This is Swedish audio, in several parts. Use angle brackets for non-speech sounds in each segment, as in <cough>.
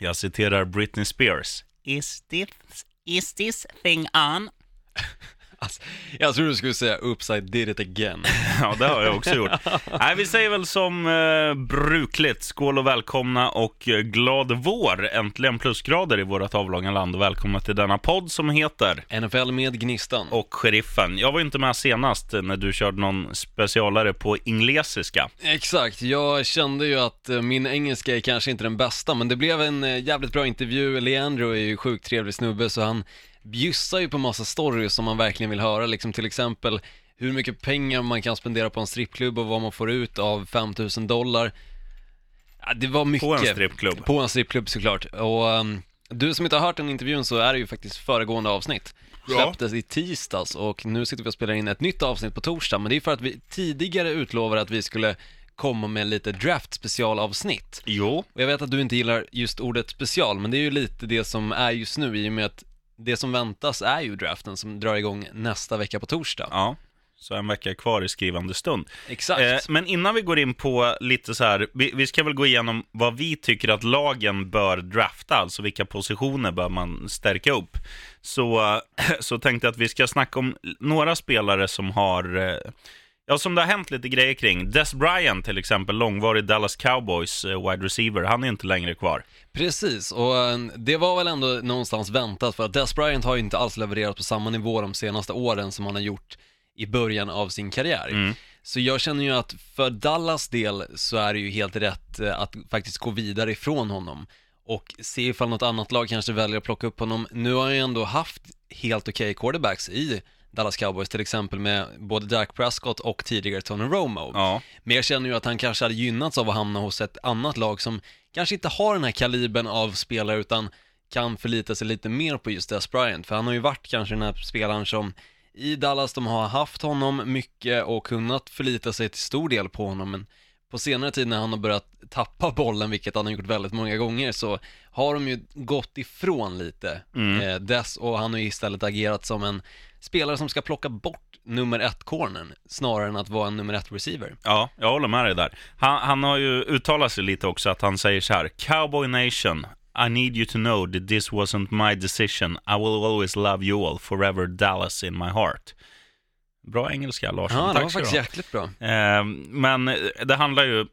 Jag citerar Britney Spears. Is this, is this thing on? Alltså, jag tror du skulle säga oops I did it again. <laughs> Ja, det har jag också gjort. Nej, vi säger väl som eh, brukligt, skål och välkomna och eh, glad vår. Äntligen plusgrader i vårt avlånga land och välkomna till denna podd som heter NFL med Gnistan. och Sheriffen. Jag var inte med senast när du körde någon specialare på inglesiska. Exakt, jag kände ju att eh, min engelska är kanske inte den bästa, men det blev en eh, jävligt bra intervju. Leandro är ju sjukt trevlig snubbe, så han bjussar ju på massa stories som man verkligen vill höra, liksom till exempel hur mycket pengar man kan spendera på en strippklubb och vad man får ut av 5000 dollar. Ja, det var mycket. På en strippklubb. På en strippklubb såklart. Och um, du som inte har hört den intervjun så är det ju faktiskt föregående avsnitt. Ja. Släpptes i tisdags och nu sitter vi och spelar in ett nytt avsnitt på torsdag, men det är för att vi tidigare utlovade att vi skulle komma med lite draft specialavsnitt. Jo, Och jag vet att du inte gillar just ordet special, men det är ju lite det som är just nu i och med att det som väntas är ju draften som drar igång nästa vecka på torsdag. ja. Så en vecka kvar i skrivande stund. Exakt. Eh, men innan vi går in på lite så här, vi, vi ska väl gå igenom vad vi tycker att lagen bör drafta, alltså vilka positioner bör man stärka upp. Så, <clears throat> så tänkte jag att vi ska snacka om några spelare som har, eh, ja som det har hänt lite grejer kring. Des Bryant till exempel, långvarig Dallas Cowboys eh, wide receiver, han är inte längre kvar. Precis, och eh, det var väl ändå någonstans väntat för att Des Bryant har ju inte alls levererat på samma nivå de senaste åren som han har gjort i början av sin karriär. Mm. Så jag känner ju att för Dallas del så är det ju helt rätt eh, att faktiskt gå vidare ifrån honom och se ifall något annat lag kanske väljer att plocka upp honom. Nu har han ju ändå haft helt okej quarterbacks i Dallas Cowboys, till exempel med både Dak Prescott och tidigare Tony Romo. Ja, Men jag känner ju att han kanske hade gynnats av att hamna hos ett annat lag som kanske inte har den här kalibern av spelare utan kan förlita sig lite mer på just Des Bryant. För han har ju varit kanske den här spelaren som i Dallas, de har haft honom mycket och kunnat förlita sig till stor del på honom. Men på senare tid när han har börjat tappa bollen, vilket han har gjort väldigt många gånger, så har de ju gått ifrån lite Mm. eh, Des och han har ju istället agerat som en spelare som ska plocka bort nummer ett cornern snarare än att vara en nummer ett receiver. ja, jag håller med dig där. Han, han har ju uttalat sig lite också att han säger så här, Cowboy Nation, I need you to know that this wasn't my decision. I will always love you all, forever Dallas in my heart. Bra engelska, Larsson. Ja, det var faktiskt jäkligt bra. Eh, men det handlar ju,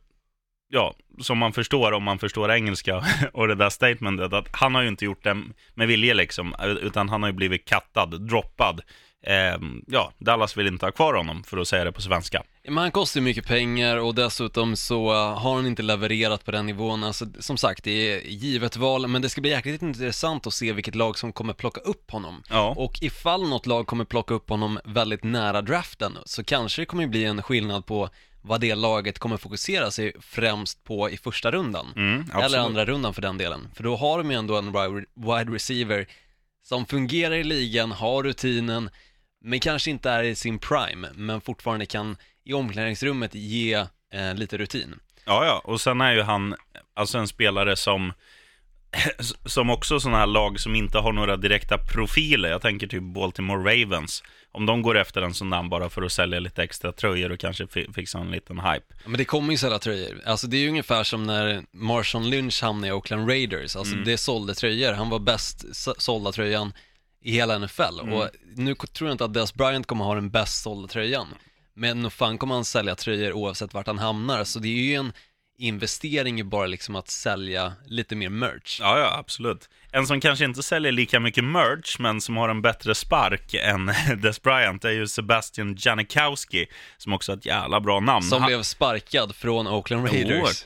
ja, som man förstår om man förstår engelska <laughs> och det där statementet, att han har ju inte gjort det med vilje liksom, utan han har ju blivit kattad, droppad. Eh, ja, Dallas vill inte ha kvar honom, för att säga det på svenska. Men han kostar ju mycket pengar och dessutom så uh, har han inte levererat på den nivån. Alltså, som sagt, det är givet val, men det ska bli jäkligt intressant att se vilket lag som kommer plocka upp honom. Ja, Och ifall något lag kommer plocka upp honom väldigt nära draften så kanske det kommer bli en skillnad på vad det laget kommer fokusera sig främst på i första rundan. mm. Eller andra rundan för den delen. För då har de ju ändå en wi- wide receiver som fungerar i ligan, har rutinen, men kanske inte är i sin prime, men fortfarande kan i omklädningsrummet ge eh, lite rutin. Ja, ja, och sen är ju han alltså en spelare som som också sådana här lag som inte har några direkta profiler. Jag tänker typ Baltimore Ravens. Om de går efter en sån där bara för att sälja lite extra tröjor och kanske fi- fixa en liten hype. Ja, Men det kommer ju sälja tröjor. Alltså det är ju ungefär som när Marshawn Lynch hamnade i Oakland Raiders. Alltså det sålde tröjor. Han var bäst sålda tröjan i hela NFL. Och nu tror jag inte att Des Bryant kommer ha den bäst sålda tröjan. Men nog fan kommer han sälja tröjor oavsett vart han hamnar. Så det är ju en investering i bara liksom att sälja lite mer merch. Ja, ja, absolut. En som kanske inte säljer lika mycket merch, men som har en bättre spark än <laughs> Des Bryant är ju Sebastian Janikowski, som också har ett jävla bra namn. Som Han- blev sparkad från Oakland Raiders.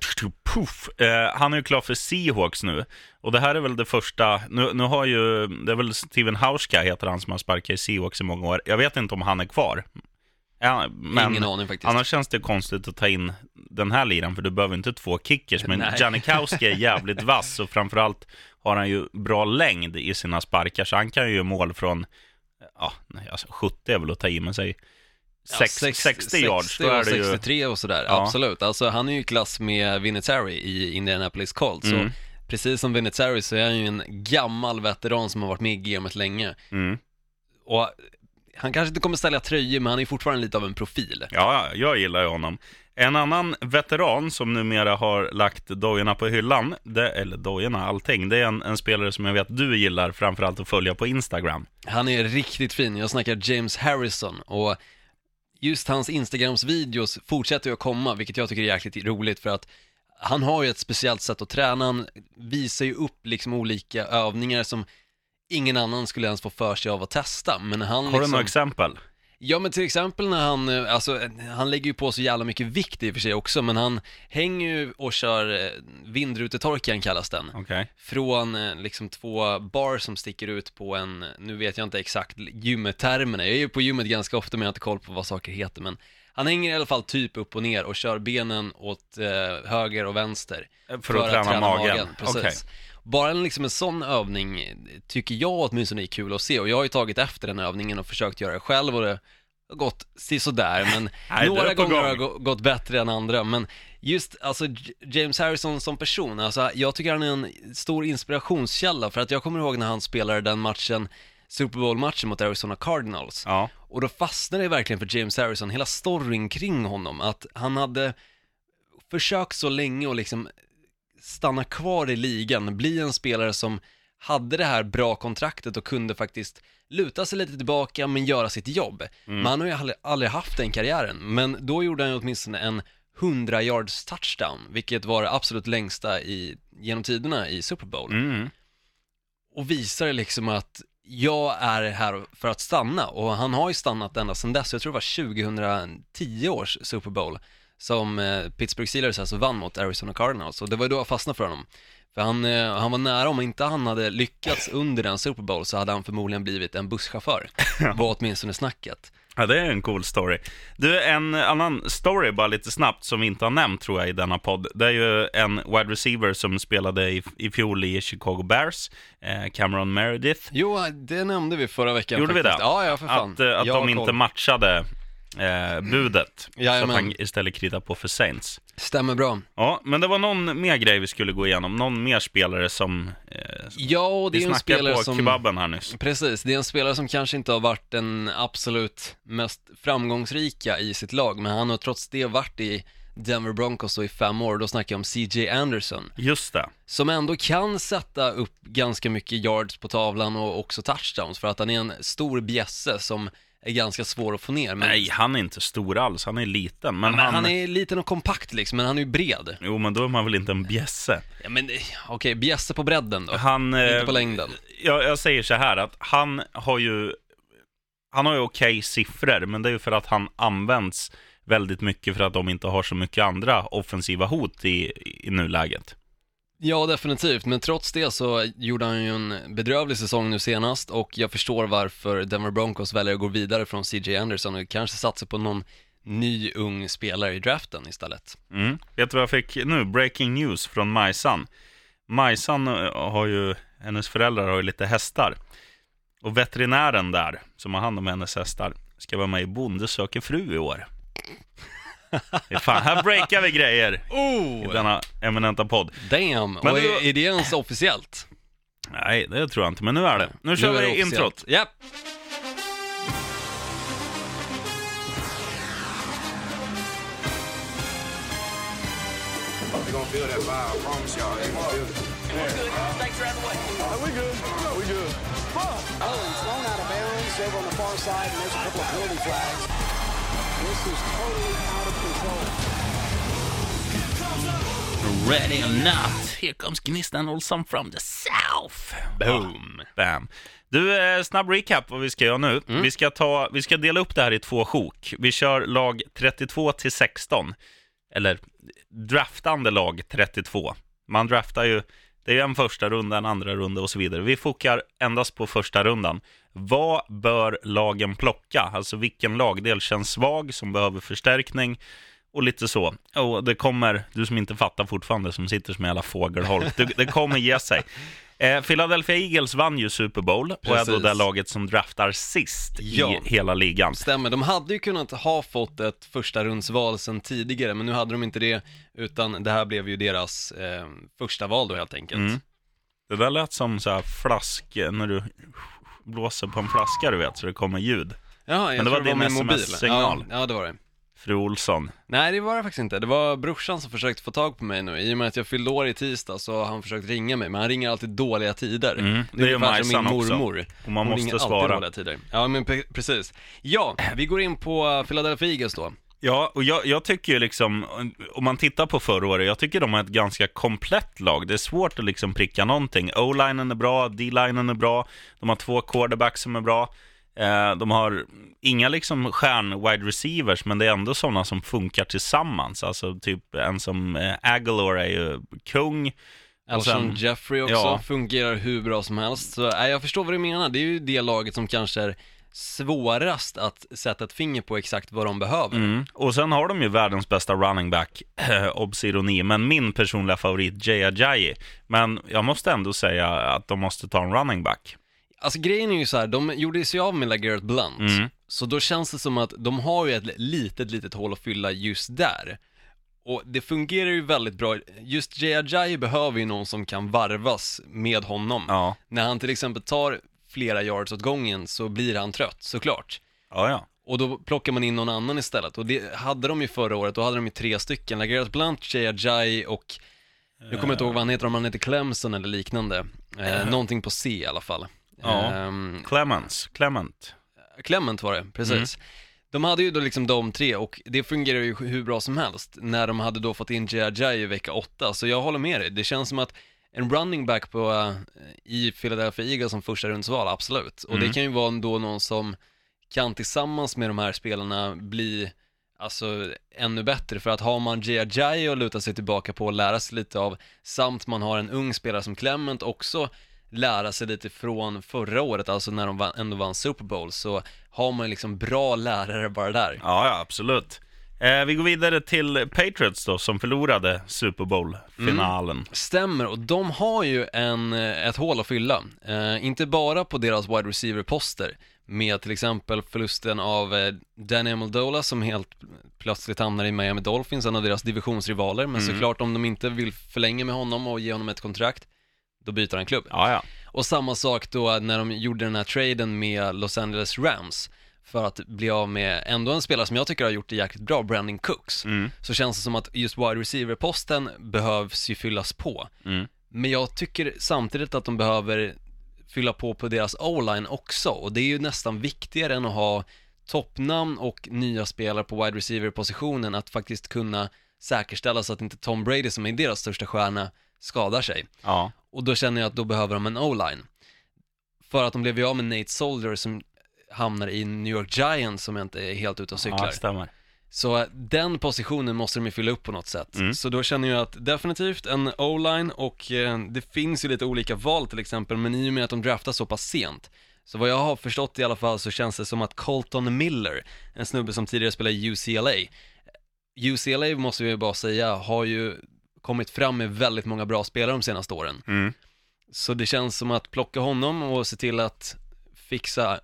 Puff. Eh, han är ju klar för Seahawks nu. Och det här är väl det första, nu, nu har ju, det är väl Steven Hauska heter han som har sparkat i Seahawks i många år. Jag vet inte om han är kvar. Ja, men Ingen aning faktiskt. annars känns det konstigt att ta in den här liran, för du behöver inte två kickers. Men <laughs> Nej. Janikowski är jävligt vass och framförallt har han ju bra längd i sina sparkar, så han kan ju mål från, ja, alltså 70 är väl att ta i, men säg Ja, sex- sex- 60 yards, då och är det ju... 63 och sådär, Ja. absolut. Alltså han är ju i klass med Vinatieri i Indianapolis Colts. Mm. Så precis som Vinatieri så är han ju en gammal veteran som har varit med i gamet länge. Mm. Och han kanske inte kommer sälja tröjor, men han är fortfarande lite av en profil. Ja, ja, jag gillar ju honom. En annan veteran som numera har lagt dojorna på hyllan, det, eller dojorna, allting, det är en, en spelare som jag vet du gillar framförallt att följa på Instagram. Han är riktigt fin, jag snackar James Harrison och just hans Instagrams videos fortsätter ju att komma, vilket jag tycker är jäkligt roligt för att han har ju ett speciellt sätt att träna, han visar ju upp liksom olika övningar som ingen annan skulle ens få för sig av att testa, men han Har liksom... du några exempel? Ja men till exempel när han, eh, alltså han lägger ju på så jävla mycket vikt i och för sig också, men han hänger ju och kör eh, vindrutetorkaren kallas den. Okej. Från eh, liksom två bar som sticker ut på en, nu vet jag inte exakt gymtermerna, jag är ju på gymmet ganska ofta men jag har inte koll på vad saker heter, men han hänger i alla fall typ upp och ner och kör benen åt eh, höger och vänster. För, att, träna, magen? Precis. Okej. Bara en, liksom en sån övning tycker jag åtminstone är kul att se. Och jag har ju tagit efter den övningen och försökt göra det själv och det har gått sådär men <laughs> Nej, några gånger gång. har det gå- gått bättre än andra. Men just alltså James Harrison som person, alltså jag tycker han är en stor inspirationskälla. För att jag kommer ihåg när han spelade den matchen Super Bowl-matchen mot Arizona Cardinals. Ja. och då fastnade det verkligen för James Harrison, hela storyn kring honom, att han hade försökt så länge att liksom stanna kvar i ligan, bli en spelare som hade det här bra kontraktet och kunde faktiskt luta sig lite tillbaka men göra sitt jobb. Men han har ju aldrig, aldrig haft den karriären, men då gjorde han åtminstone en 100 yards touchdown, vilket var det absolut längsta i, genom tiderna i Super Bowl Mm. och visar liksom att jag är här för att stanna och han har ju stannat ända sedan dess, jag tror det var 2010 års Super Bowl som eh, Pittsburgh Steelers alltså vann mot Arizona Cardinals och det var ju då jag fastnade för honom. För han, eh, han var nära, om inte han hade lyckats under den Super Bowl så hade han förmodligen blivit en busschaufför, <laughs> var åtminstone snacket. Ja, det är en cool story. Du, en annan story bara lite snabbt som vi inte har nämnt tror jag i denna podd. Det är ju en wide receiver som spelade i, i fjol i Chicago Bears, eh, Cameron Meredith. Jo, det nämnde vi förra veckan Gjorde vi faktiskt. det? Ja, ja för fan. Att, eh, att Jag har de inte koll. matchade eh, budet. Så att Jajamän. han istället kritar på för Saints. Stämmer bra. Ja, men det var någon mer grej vi skulle gå igenom. Någon mer spelare som... Eh, Ja, och det vi är en spelare på som... kebaben här nyss. Precis, det är en spelare som kanske inte har varit den absolut mest framgångsrika i sitt lag, men han har trots det varit i Denver Broncos då i fem år, då snackar jag om CJ Anderson, Just det. som ändå kan sätta upp ganska mycket yards på tavlan och också touchdowns, för att han är en stor bjässe som är ganska svår att få ner. Men, Nej, han är inte stor alls. Han är liten. Men, men han... han är liten och kompakt liksom, men han är ju bred. Jo, men då är man väl inte en bjässe. Ja, men eh, okej, bjässe på bredden då, Han... inte eh, på längden. Jag, jag säger så här att han har ju... Han har ju okej siffror, men det är ju för att han används väldigt mycket för att de inte har så mycket andra offensiva hot i, i nuläget. Ja, definitivt, men trots det så gjorde han ju en bedrövlig säsong nu senast och jag förstår varför Denver Broncos väljer att gå vidare från CJ Anderson och kanske satsa på någon ny ung spelare i draften istället. Mm. Vet du vad jag fick nu? Breaking news från Majsan. Majsan eh, har ju, hennes föräldrar har ju lite hästar. Och veterinären där, som har hand om hennes hästar, ska vara med i Bonde söker fru i år. Fan, här breakar vi grejer i Oh! denna eminenta podd. Damn! Men och är, är det ens officiellt? Nej, det tror jag inte, men nu är det. Nu kör det vi introt. I. Oh, he's thrown out of bounds over on the far side, and there's a couple of penalty flags. This is totally out of control. Ready or not, here comes Gnistan Olsson from the south. Boom! Bam. Du, eh, snabb recap vad vi ska göra nu. Vi, ska ta, vi ska dela upp det här i två sjok. Vi kör lag 32 till 16. Eller draftande lag 32. Man draftar ju, det är en första runda, en andra runda och så vidare. Vi fokar endast på första rundan. Vad bör lagen plocka? Alltså vilken lagdel känns svag, som behöver förstärkning och lite så. Och det kommer, du som inte fattar fortfarande, som sitter som en jävla fågelholk, det, det kommer ge sig. <laughs> Eh, Philadelphia Eagles vann ju Super Bowl och är då Precis. det laget som draftar sist Ja. i hela ligan. Stämmer, de hade ju kunnat ha fått ett första rundsval sedan tidigare, men nu hade de inte det, utan det här blev ju deras eh, första val då helt enkelt. Mm. Det där lät som så här flask, när du blåser på en flaska du vet, så det kommer ljud. Jaha, jag Men det var din min mobil. SMS-signal. Ja, ja, det var det. fru Olsson. Nej, det var det faktiskt inte. Det var brorsan som försökte få tag på mig nu. I och med att jag fyllde år i tisdag så har han försökt ringa mig, men han ringer alltid dåliga tider. Mm, det är ju ungefär som också. mormor. Och man Hon måste ringer alltid svara. dåliga tider. Ja, men pre- precis. Ja, vi går in på Philadelphia Eagles då. Ja, och jag, jag tycker ju liksom, om man tittar på förra året, jag tycker de har ett ganska komplett lag. Det är svårt att liksom pricka någonting. O-linen är bra, D-linen är bra, de har två quarterbacks som är bra. Eh, de har inga liksom stjärn-wide receivers, men det är ändå sådana som funkar tillsammans. Alltså typ en som eh, Aguilar är ju kung. Alshon Jeffrey också, ja. fungerar hur bra som helst. Så nej, jag förstår vad du menar. Det är ju det laget som kanske är svårast att sätta ett finger på exakt vad de behöver. Mm. Och sen har de ju världens bästa running back, <clears throat> obs ironi, men min personliga favorit Jay Ajayi. Men jag måste ändå säga att de måste ta en running back. Alltså grejen är ju så här, de gjorde sig av med LeGarrette Blunt, Mm. så då känns det som att de har ju ett litet, litet hål att fylla just där. Och det fungerar ju väldigt bra, just Jay Ajayi behöver ju någon som kan varvas med honom. Ja, När han till exempel tar flera yards åt gången så blir han trött, såklart. ja, ja. Och då plockar man in någon annan istället. Och det hade de ju förra året, då hade de ju tre stycken. LeGarrette Blunt, Jay Ajayi och, jag kommer inte ihåg vad han heter, om han heter Clemson eller liknande. Eh, någonting på C i alla fall. Ja. Ehm, Clemens, Clement. Clement var det, precis. De hade ju då liksom de tre och det fungerar ju hur bra som helst när de hade då fått in Ajayi i vecka åtta, så jag håller med dig. Det känns som att en running back på, eh, i Philadelphia Eagles som första rundsval, absolut. Och det kan ju vara då någon som kan tillsammans med de här spelarna bli Alltså ännu bättre, för att har man Jay att luta sig tillbaka på och lära sig lite av, samt man har en ung spelare som Clement också lära sig lite från förra året, alltså när de vann, ändå vann Super Bowl, så har man liksom bra lärare bara där. Ja, ja, absolut. Eh, vi går vidare till Patriots då, som förlorade Super Bowl-finalen. Stämmer, och de har ju en, eh, ett hål att fylla. Eh, inte bara på deras wide receiver-poster, med till exempel förlusten av eh, Danny Amendola som helt plötsligt hamnar i Miami Dolphins, en av deras divisionsrivaler, men såklart om de inte vill förlänga med honom och ge honom ett kontrakt, då byter han klubb. Ja, ja. Och samma sak då när de gjorde den här traden med Los Angeles Rams för att bli av med ändå en spelare som jag tycker har gjort det jäkligt bra, Brandon Cooks. Mm. Så känns det som att just wide receiver-posten behövs ju fyllas på. Mm. Men jag tycker samtidigt att de behöver fylla på på deras O-line också och det är ju nästan viktigare än att ha toppnamn och nya spelare på wide receiver-positionen att faktiskt kunna säkerställa så att inte Tom Brady som är deras största stjärna skadar sig. ja. Och då känner jag att då behöver de en O-line. För att de blev ju av med Nate Soldier som hamnar i New York Giants som inte är helt ute och cyklar. ja stämmer. Så den positionen måste de ju fylla upp på något sätt. Mm. Så då känner jag att definitivt en O-line och eh, det finns ju lite olika val till exempel, men i och med att de draftar så pass sent så vad jag har förstått i alla fall så känns det som att Colton Miller, en snubbe som tidigare spelade i UCLA, UCLA måste vi bara säga, har ju kommit fram med väldigt många bra spelare de senaste åren. Mm. Så det känns som att plocka honom och se till att fixa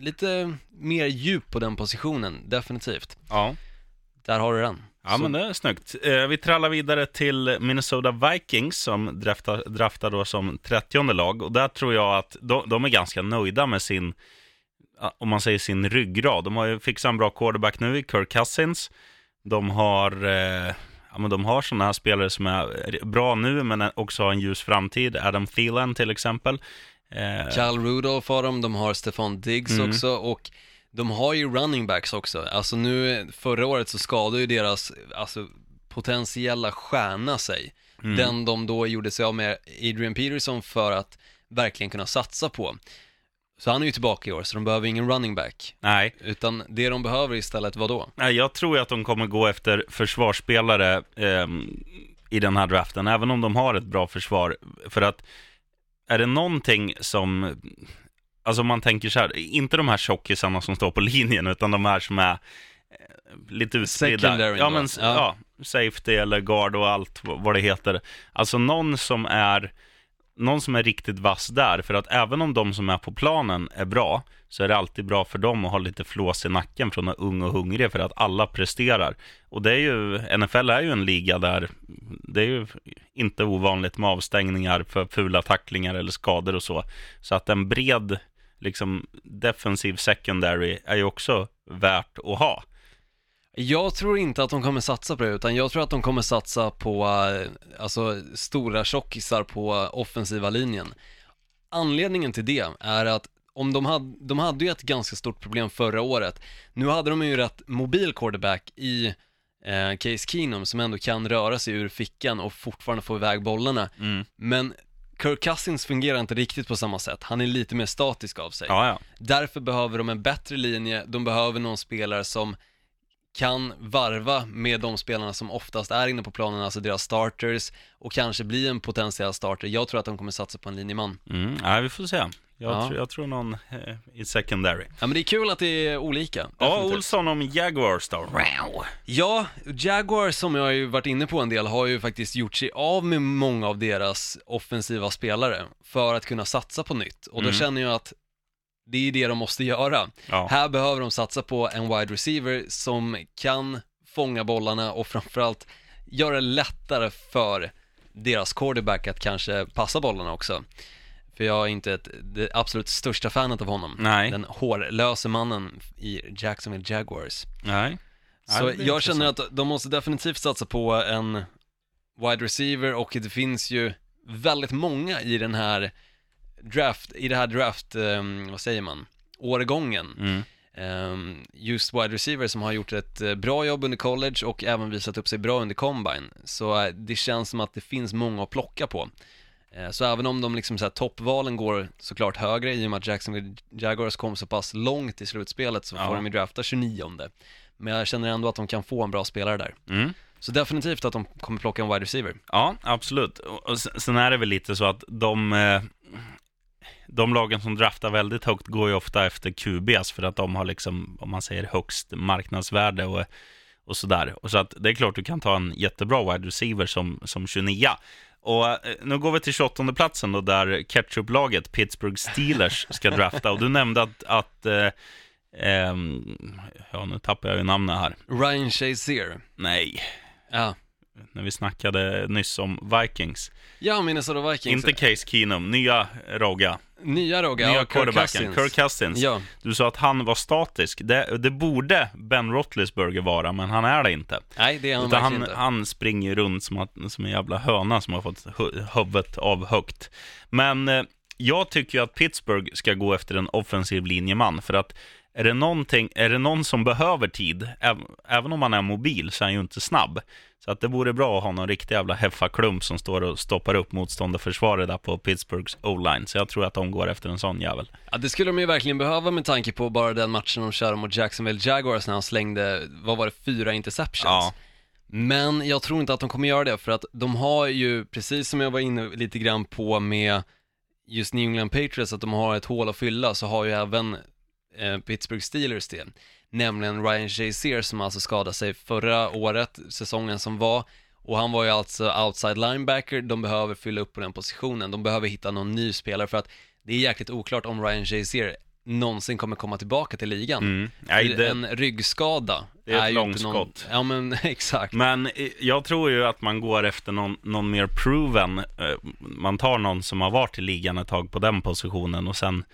lite mer djup på den positionen, definitivt. Ja. Där har du den. Ja, Så- men det är snyggt. Eh, vi trallar vidare till Minnesota Vikings som draftar, draftar då som 30 lag. Och där tror jag att de, de är ganska nöjda med sin, om man säger sin ryggrad. De har ju fixat en bra quarterback nu i Kirk Cousins. De har, eh, ja, men de har sådana här spelare som är bra nu, men också har en ljus framtid. Adam Thielen till exempel. Eh, Kyle Rudolph har de, de har Stefan Diggs Mm. också och de har ju running backs också. Alltså nu, förra året så skadade ju deras, alltså potentiella stjärna sig. Mm. Den de då gjorde sig av med Adrian Peterson för att verkligen kunna satsa på. Så han är ju tillbaka i år, så de behöver ingen running back. nej, Utan det de behöver istället, vad då? Nej, jag tror ju att de kommer gå efter försvarsspelare ehm, i den här draften, även om de har ett bra försvar. För att är det någonting som, alltså om man tänker så här, inte de här tjockisarna som står på <laughs> linjen, utan de här som är eh, lite utspridda. Ja, men Ja. ja. safety eller guard och allt vad det heter. Alltså någon som är någon som är riktigt vass där, för att även om de som är på planen är bra, så är det alltid bra för dem att ha lite flås i nacken från att vara ung och hungrig, för att alla presterar. Och det är ju, NFL är ju en liga där det är ju inte ovanligt med avstängningar för fula tacklingar eller skador och så. Så att en bred, liksom defensiv secondary är ju också värt att ha. Jag tror inte att de kommer satsa på det, utan jag tror att de kommer satsa på, eh, alltså, stora tjockisar på offensiva linjen. Anledningen till det är att om de hade, de hade ju ett ganska stort problem förra året. Nu hade de ju rätt mobil quarterback i eh, Case Keenum som ändå kan röra sig ur fickan och fortfarande få iväg bollarna. Mm. Men Kirk Cousins fungerar inte riktigt på samma sätt. Han är lite mer statisk av sig. Ja, ja. Därför behöver de en bättre linje, de behöver någon spelare som kan varva med de spelarna som oftast är inne på planen, alltså deras starters och kanske bli en potentiell starter. Jag tror att de kommer satsa på en linjeman. Mm. ja vi får se. Jag, Ja. tror, jag tror någon eh, i secondary. Ja men det är kul att det är olika. Ja. Olsson om Jaguars då. Wow. Ja, Jaguar som jag har ju varit inne på en del har ju faktiskt gjort sig av med många av deras offensiva spelare för att kunna satsa på nytt och då Mm. känner jag att det är det de måste göra. Ja. Här behöver de satsa på en wide receiver som kan fånga bollarna och framförallt göra det lättare för deras quarterback att kanske passa bollarna också. För jag är inte ett, det absolut största fanet av honom. Nej. Den hårlöse mannen i Jacksonville Jaguars. Nej. Så jag känner intressant. att de måste definitivt satsa på en wide receiver och det finns ju väldigt många i den här draft, i det här draft, ehm, vad säger man, årgången. Mm. Ehm, just wide receiver som har gjort ett eh, bra jobb under college och även visat upp sig bra under combine. Så eh, det känns som att det finns många att plocka på. Eh, Så även om de liksom så här, toppvalen går såklart högre i och med att Jacksonville Jaguars kom så pass långt i slutspelet så Ja. får de ju drafta 29 Men jag känner ändå att de kan få en bra spelare där. Mm. Så definitivt att de kommer plocka en wide receiver. Ja, absolut. Och sen är det väl lite så att de, de lagen som draftar väldigt högt går ju ofta efter QBs för att de har liksom, om man säger högst marknadsvärde och, och sådär. Och så att det är klart du kan ta en jättebra wide receiver som, som 29. Och eh, nu går vi till 28 platsen då, där ketchup-laget Pittsburgh Steelers ska drafta. Och du nämnde att, att eh, ehm, ja nu tappar jag ju namnet här. Ryan Shazier. Nej, Ja. När vi snackade nyss om Vikings. Ja, Minnesota Vikings. Inte Case Keenum, nya Rogga. Nya Rogga, nya ja, Kirk quarterbacken, Cousins. Kirk Cousins. Ja, Du sa att han var statisk. Det, det borde Ben Roethlisberger vara, men han är det inte. nej det är han Utan han, inte. han springer runt som, att, som en jävla höna som har fått hu- huvudet av högt. Men eh, jag tycker ju att Pittsburgh ska gå efter en offensiv linjeman, för att är det, någonting, är det någon som behöver tid, äv, även om han är mobil, så är han ju inte snabb. Så att det vore bra att ha någon riktig jävla heffaklump som står och stoppar upp motståndarförsvaret där på Pittsburghs O-line. Så jag tror att de går efter en sån jävel. Ja, det skulle de ju verkligen behöva med tanke på bara den matchen de körde mot Jacksonville Jaguars när han slängde, vad var det, fyra interceptions. Ja. Men jag tror inte att de kommer göra det för att de har ju, precis som jag var inne lite grann på med just New England Patriots, att de har ett hål att fylla, så har ju även Pittsburgh Steelers det. Nämligen Ryan Shazier som alltså skadade sig förra året, säsongen som var. Och han var ju alltså outside linebacker, de behöver fylla upp på den positionen, de behöver hitta någon ny spelare för att det är jäkligt oklart om Ryan Shazier någonsin kommer komma tillbaka till ligan. Mm. Nej, det, En ryggskada Det är ett ju inte någon... långskott. Ja men <laughs> exakt. Men eh, jag tror ju att man går efter någon, någon mer proven. eh, Man tar någon som har varit i ligan ett tag på den positionen och sen...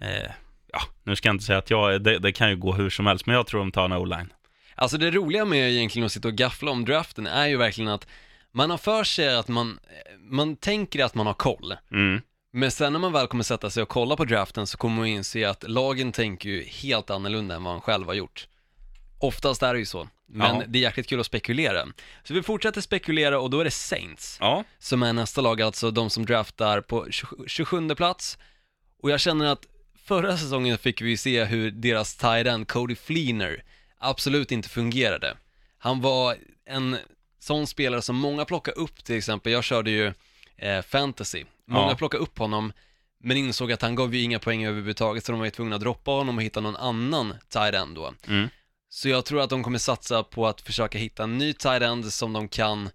Eh, ja, nu ska jag inte säga att jag, det, det kan ju gå hur som helst, men jag tror de tar en o-line. Alltså det roliga med egentligen att sitta och gaffla om draften är ju verkligen att man har för sig att man, man tänker att man har koll. Mm. Men sen när man väl kommer sätta sig och kolla på draften så kommer man inse att lagen tänker ju helt annorlunda än vad man själv har gjort. Oftast är det ju så. Men Ja. det är jäkligt kul att spekulera. Så vi fortsätter spekulera och då är det Saints. Ja, som är nästa lag, alltså de som draftar på 27 27 plats. Och jag känner att förra säsongen fick vi se hur deras tight end Cody Fleener absolut inte fungerade. Han var en sån spelare som många plockade upp till exempel, jag körde ju eh, fantasy. Många Ja. plockade upp honom, men insåg att han gav ju inga poäng överhuvudtaget, så de var ju tvungna att droppa honom och hitta någon annan tight end då. Mm. Så jag tror att de kommer satsa på att försöka hitta en ny tight end som de kan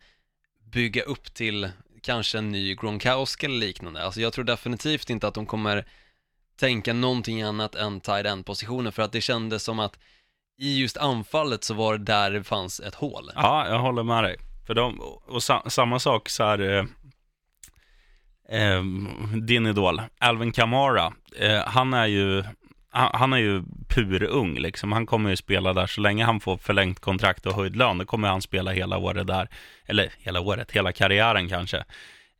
bygga upp till kanske en ny Gronkowski eller liknande. Alltså jag tror definitivt inte att de kommer tänka någonting annat än tight end positionen för att det kändes som att i just anfallet så var det där det fanns ett hål. ja jag håller med dig. För de, och sa, samma sak så här... Eh, eh, din idol, Alvin Kamara, eh, han är ju... han, han är ju purung liksom. Han kommer ju spela där så länge han får förlängt kontrakt och höjd lön. Då kommer han spela hela året där. Eller hela året, hela karriären kanske.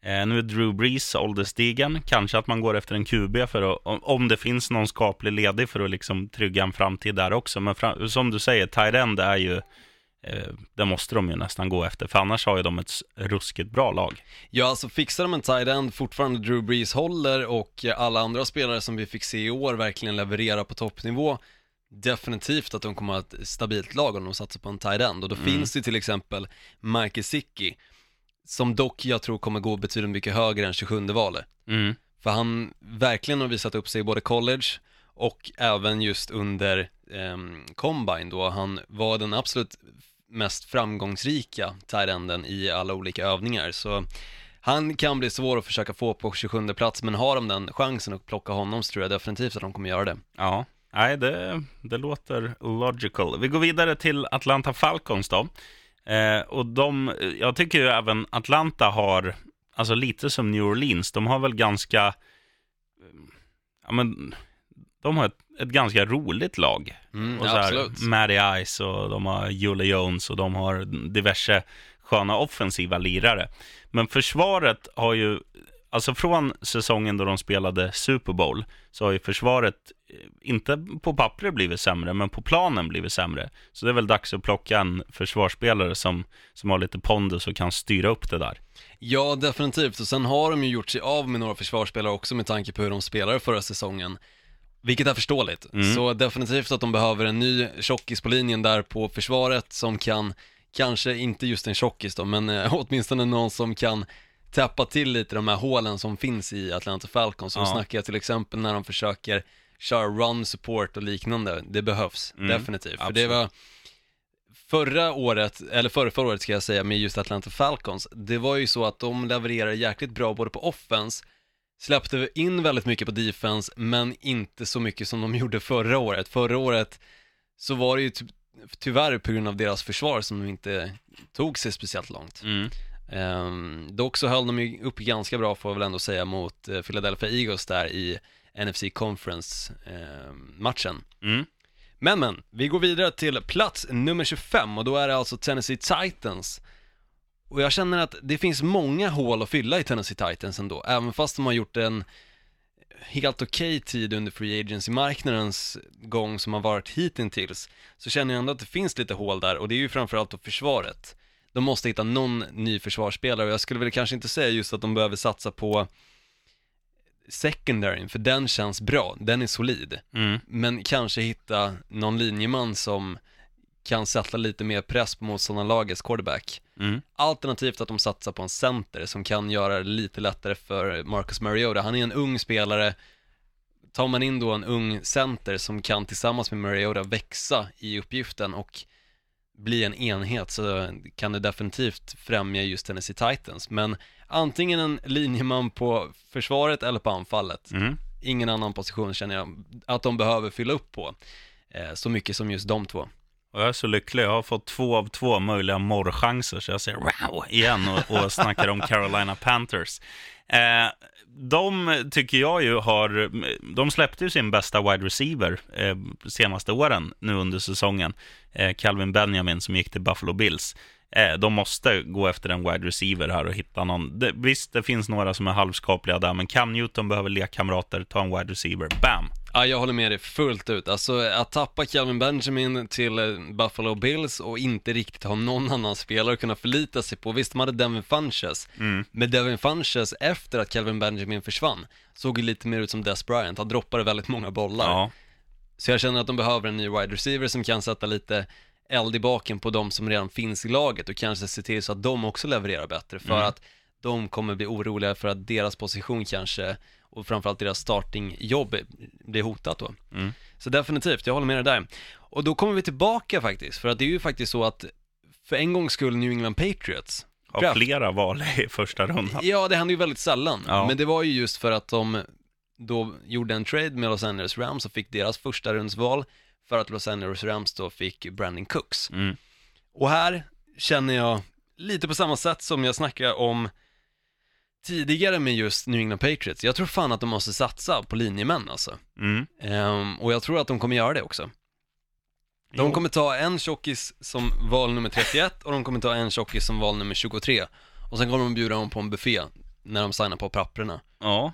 Eh, nu är Drew Brees ålderstigen. Kanske att man går efter en QB för att, om- det finns någon skaplig ledig för att liksom trygga en framtid där också. Men fram, som du säger, tight end är ju, eh, det måste de ju nästan gå efter. För annars har ju de ett ruskigt bra lag. Ja, alltså fixar de en tight end, fortfarande Drew Brees håller och alla andra spelare som vi fick se i år verkligen levererar på toppnivå, definitivt att de kommer att ha ett stabilt lag om de satsar på en tight end. Och då finns det till exempel Mike Gesicki, som dock jag tror kommer gå betydligt mycket högre än 27 valet. Mm. För han verkligen har visat upp sig i både college och även just under ehm, combine då han var den absolut mest framgångsrika tight enden i alla olika övningar. Så han kan bli svår att försöka få på 27 plats, men har de den chansen att plocka honom så tror jag definitivt att de kommer göra det. Ja, nej, det, det låter logical. Vi går vidare till Atlanta Falcons då. Eh, och de, jag tycker ju även Atlanta har, alltså lite som New Orleans, de har väl ganska, ja men, de har ett, ett ganska roligt lag. Mm, och så här. Matty Ice och de har Julie Jones och de har diverse sköna offensiva lirare. Men försvaret har ju, alltså från säsongen då de spelade Super Bowl, så har ju försvaret inte på pappret blivit sämre, men på planen blivit sämre. Så det är väl dags att plocka en försvarsspelare som, som har lite pondus och kan styra upp det där. Ja, definitivt. Och sen har de ju gjort sig av med några försvarsspelare också med tanke på hur de spelade förra säsongen. Vilket är förståeligt. Så definitivt att de behöver en ny tjockis på linjen där på försvaret som kan, kanske inte just en tjockis då, men eh, <laughs> åtminstone någon som kan täppa till lite de här hålen som finns i Atlanta Falcons. Så Ja. snackar jag till exempel när de försöker köra run support och liknande. Det behövs, Mm, definitivt. För det var förra året, eller förra, förra året ska jag säga, med just Atlanta Falcons, det var ju så att de levererade jäkligt bra både på offense, släppte in väldigt mycket på defense, men inte så mycket som de <laughs> gjorde förra året. Förra året så var det ju ty- tyvärr på grund av deras försvar som de inte tog sig speciellt långt. Mm. Ehm, dock så höll de ju upp ganska bra får jag väl ändå säga mot eh, Philadelphia Eagles där i NFC Conference-matchen. Mm. Men men, vi går vidare till plats nummer 25 och då är det alltså Tennessee Titans. Och jag känner att det finns många hål att fylla i Tennessee Titans ändå, även fast de har gjort en helt okej tid under free agency-marknadens gång som har varit hittills, så känner jag ändå att det finns lite hål där och det är ju framförallt då försvaret. De måste hitta någon ny försvarsspelare och jag skulle väl kanske inte säga just att de behöver satsa på secondaryn, för den känns bra, den är solid. Mm. Men kanske hitta någon linjeman som kan sätta lite mer press på motståndarlagets quarterback. Mm. Alternativt att de satsar på en center som kan göra det lite lättare för Marcus Mariota. Han är en ung spelare. Tar man in då en ung center som kan tillsammans med Mariota växa i uppgiften och bli en enhet så kan det definitivt främja just Tennessee Titans. Men antingen en linjeman på försvaret eller på anfallet. Mm. Ingen annan position känner jag att de behöver fylla upp på. Eh, så mycket som just de två. Och jag är så lycklig. Jag har fått två av två möjliga morrchanser, så jag säger wow igen och, och snackar om Carolina Panthers. Eh, de tycker jag ju har, de släppte ju sin bästa wide receiver eh, senaste åren nu under säsongen. Eh, Calvin Benjamin som gick till Buffalo Bills. Eh, de måste gå efter en wide receiver här och hitta någon. Det, visst, det finns några som är halvskapliga där, men Cam Newton behöver lekkamrater, ta en wide receiver, bam! Ja, jag håller med dig fullt ut. Alltså att tappa Calvin Benjamin till eh, Buffalo Bills och inte riktigt ha någon annan spelare att kunna förlita sig på. Visst, de hade Devin Funches, men Devin Funches efter att Calvin Benjamin försvann såg lite mer ut som Des Bryant. Han droppade väldigt många bollar. Ja, Så jag känner att de behöver en ny wide receiver som kan sätta lite eld i baken på de som redan finns i laget och kanske se till så att de också levererar bättre för att de kommer bli oroliga för att deras position kanske och framförallt deras startingjobb blir hotat då. Mm. Så definitivt, jag håller med dig där. Och då kommer vi tillbaka faktiskt, för att det är ju faktiskt så att för en gångs skull New England Patriots har draft- flera val i första rundan. Ja, det händer ju väldigt sällan. Ja. Men det var ju just för att de då gjorde en trade med Los Angeles Rams och fick deras första rundsval för att Los Angeles Rams då fick Brandon Cooks. Mm. Och här känner jag lite på samma sätt som jag snackar om tidigare med just New England Patriots. Jag tror fan att de måste satsa på linjemän alltså. Mm. Ehm, och jag tror att de kommer göra det också. De Jo. kommer ta en tjockis som val nummer 31 och de kommer ta en tjockis som val nummer 23. Och sen kommer de bjuda dem på en buffé när de signar på papperna. Ja.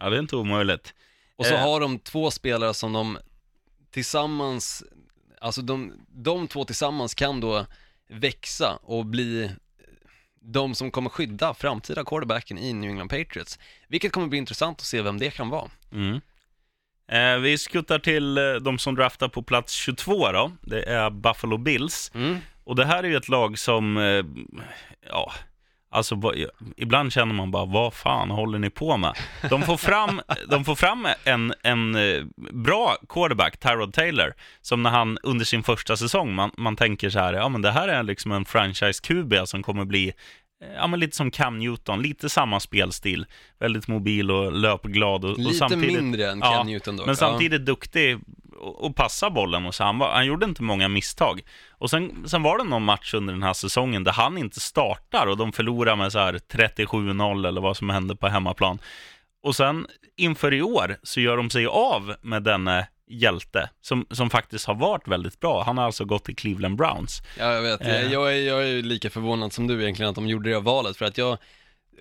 ja, det är inte omöjligt. Och så Eh. har de två spelare som de tillsammans, alltså de, de två tillsammans kan då växa och bli de som kommer skydda framtida quarterbacken i New England Patriots. Vilket kommer bli intressant att se vem det kan vara. Mm. Eh, vi skuttar till eh, de som draftar på plats 22 då. Det är Buffalo Bills. Mm. Och det här är ju ett lag som, eh, ja, alltså ibland känner man bara, vad fan håller ni på med? De får fram, <laughs> de får fram en, en eh, bra quarterback, Tyrod Taylor, som när han under sin första säsong, man, man tänker så här, ja men det här är liksom en franchise-QB som kommer bli Ja, men lite som Cam Newton, lite samma spelstil. Väldigt mobil och löpglad. Och, och Lite samtidigt, mindre än Cam Ja, Newton dock. men ja. samtidigt duktig och, och passa bollen. Och så han, var, han gjorde inte många misstag. Och sen, sen var det någon match under den här säsongen där han inte startar och de förlorar med så här 37-0 eller vad som hände på hemmaplan. Och sen inför i år så gör de sig av med denne hjälte som, som faktiskt har varit väldigt bra. Han har alltså gått till Cleveland Browns. Ja, jag vet. Eh. Jag, är, jag är lika förvånad som du egentligen att de gjorde det valet, för att jag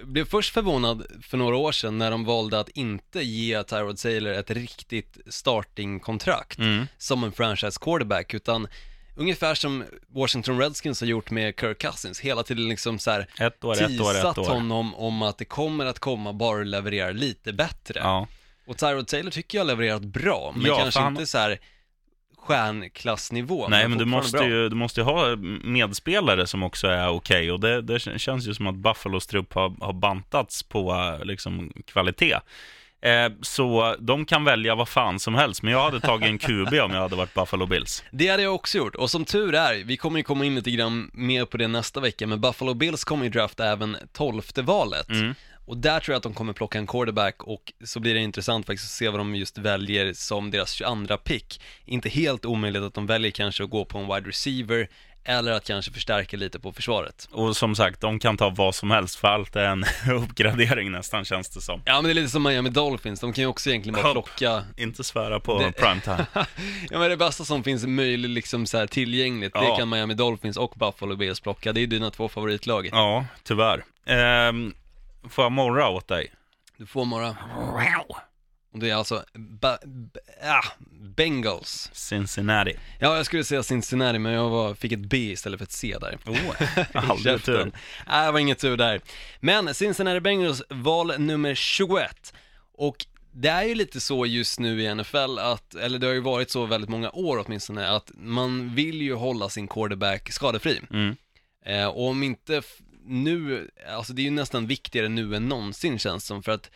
blev först förvånad för några år sedan när de valde att inte ge Tyrod Taylor ett riktigt startingkontrakt Mm. som en franchise quarterback, utan ungefär som Washington Redskins har gjort med Kirk Cousins, hela tiden liksom så här Ett år, ett år, teasat ett år. honom om att det kommer att komma, bara du levererar lite bättre. Ja. Och Tyrod Taylor tycker jag har levererat bra, men Ja, kanske för han- inte så här stjärnklassnivå. Nej, men du fortfarande måste, ju, du måste ju ha medspelare som också är okej. Och det, det känns ju som att Buffalos trupp har, har bantats på liksom, kvalitet. Eh, så de kan välja vad fan som helst. Men jag hade tagit en QB om jag hade varit Buffalo Bills. Det hade jag också gjort, och som tur är, vi kommer ju komma in lite grann mer på det nästa vecka, men Buffalo Bills kommer ju drafta även tolfte valet. Mm. Och där tror jag att de kommer plocka en quarterback och så blir det intressant faktiskt att se vad de just väljer som deras 22 pick. Inte helt omöjligt att de väljer kanske att gå på en wide receiver eller att kanske förstärka lite på försvaret. Och som sagt, de kan ta vad som helst för allt är en <laughs> uppgradering nästan känns det som. Ja men det är lite som Miami Dolphins, de kan ju också egentligen bara plocka Inte svära på Det- primetime. <laughs> Ja men det bästa som finns möjligt liksom så här tillgängligt, det Ja. kan Miami Dolphins och Buffalo Bills plocka, det är dina två favoritlag. Ja, tyvärr. Ehm, får jag morra åt dig? Du får några, och det är alltså ba, ba, ah, Bengals. Cincinnati. Ja, jag skulle säga Cincinnati, men jag var, fick ett B istället för ett C där. Oh, <laughs> <laughs> aldrig tur. Nej, det var inget tur där. Men Cincinnati Bengals, val nummer 21. Och det är ju lite så just nu i NFL att, eller det har ju varit så väldigt många år åtminstone, att man vill ju hålla sin quarterback skadefri. Mm. Eh, och om inte nu, alltså det är ju nästan viktigare nu än någonsin känns som, för att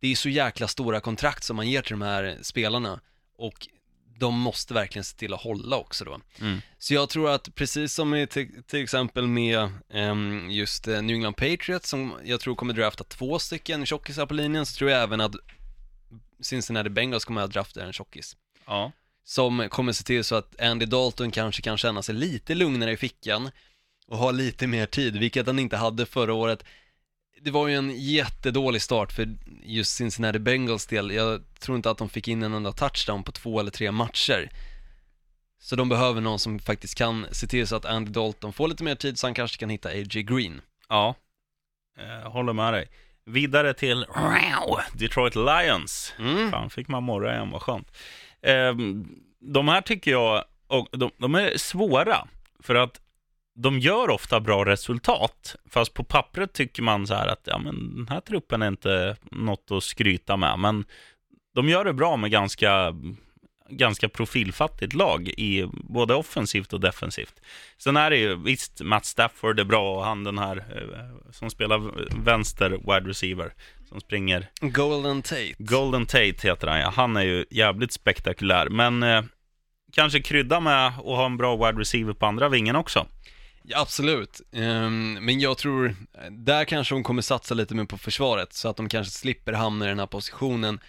det är så jäkla stora kontrakt som man ger till de här spelarna och de måste verkligen se till att hålla också då. Mm. Så jag tror att precis som i till, till exempel med ehm, just eh, New England Patriots som jag tror kommer drafta två stycken tjockisar på linjen så tror jag även att Cincinnati Bengals kommer att drafta en tjockis. Ja. Som kommer se till så att Andy Dalton kanske kan känna sig lite lugnare i fickan och ha lite mer tid, vilket han inte hade förra året. Det var ju en jättedålig start för just Cincinnati Bengals del. Jag tror inte att de fick in en enda touchdown på två eller tre matcher. Så de behöver någon som faktiskt kan se till så att Andy Dalton får lite mer tid så han kanske kan hitta A.J. Green. Ja, eh, håller med dig. Vidare till <sniffs> Detroit Lions. Mm. Fan, fick man morra igen, vad skönt. Eh, de här tycker jag, och de, de är svåra, för att de gör ofta bra resultat, fast på pappret tycker man så här att ja, men den här truppen är inte något att skryta med, men de gör det bra med ganska, ganska profilfattigt lag, i både offensivt och defensivt. Sen är det ju, visst, Matt Stafford är bra och han den här eh, som spelar vänster wide receiver, som springer Golden Tate. Golden Tate heter han ja. Han är ju jävligt spektakulär. Men eh, kanske krydda med att ha en bra wide receiver på andra vingen också. Ja, absolut, Ehm, men jag tror, där kanske de kommer satsa lite mer på försvaret så att de kanske slipper hamna i den här positionen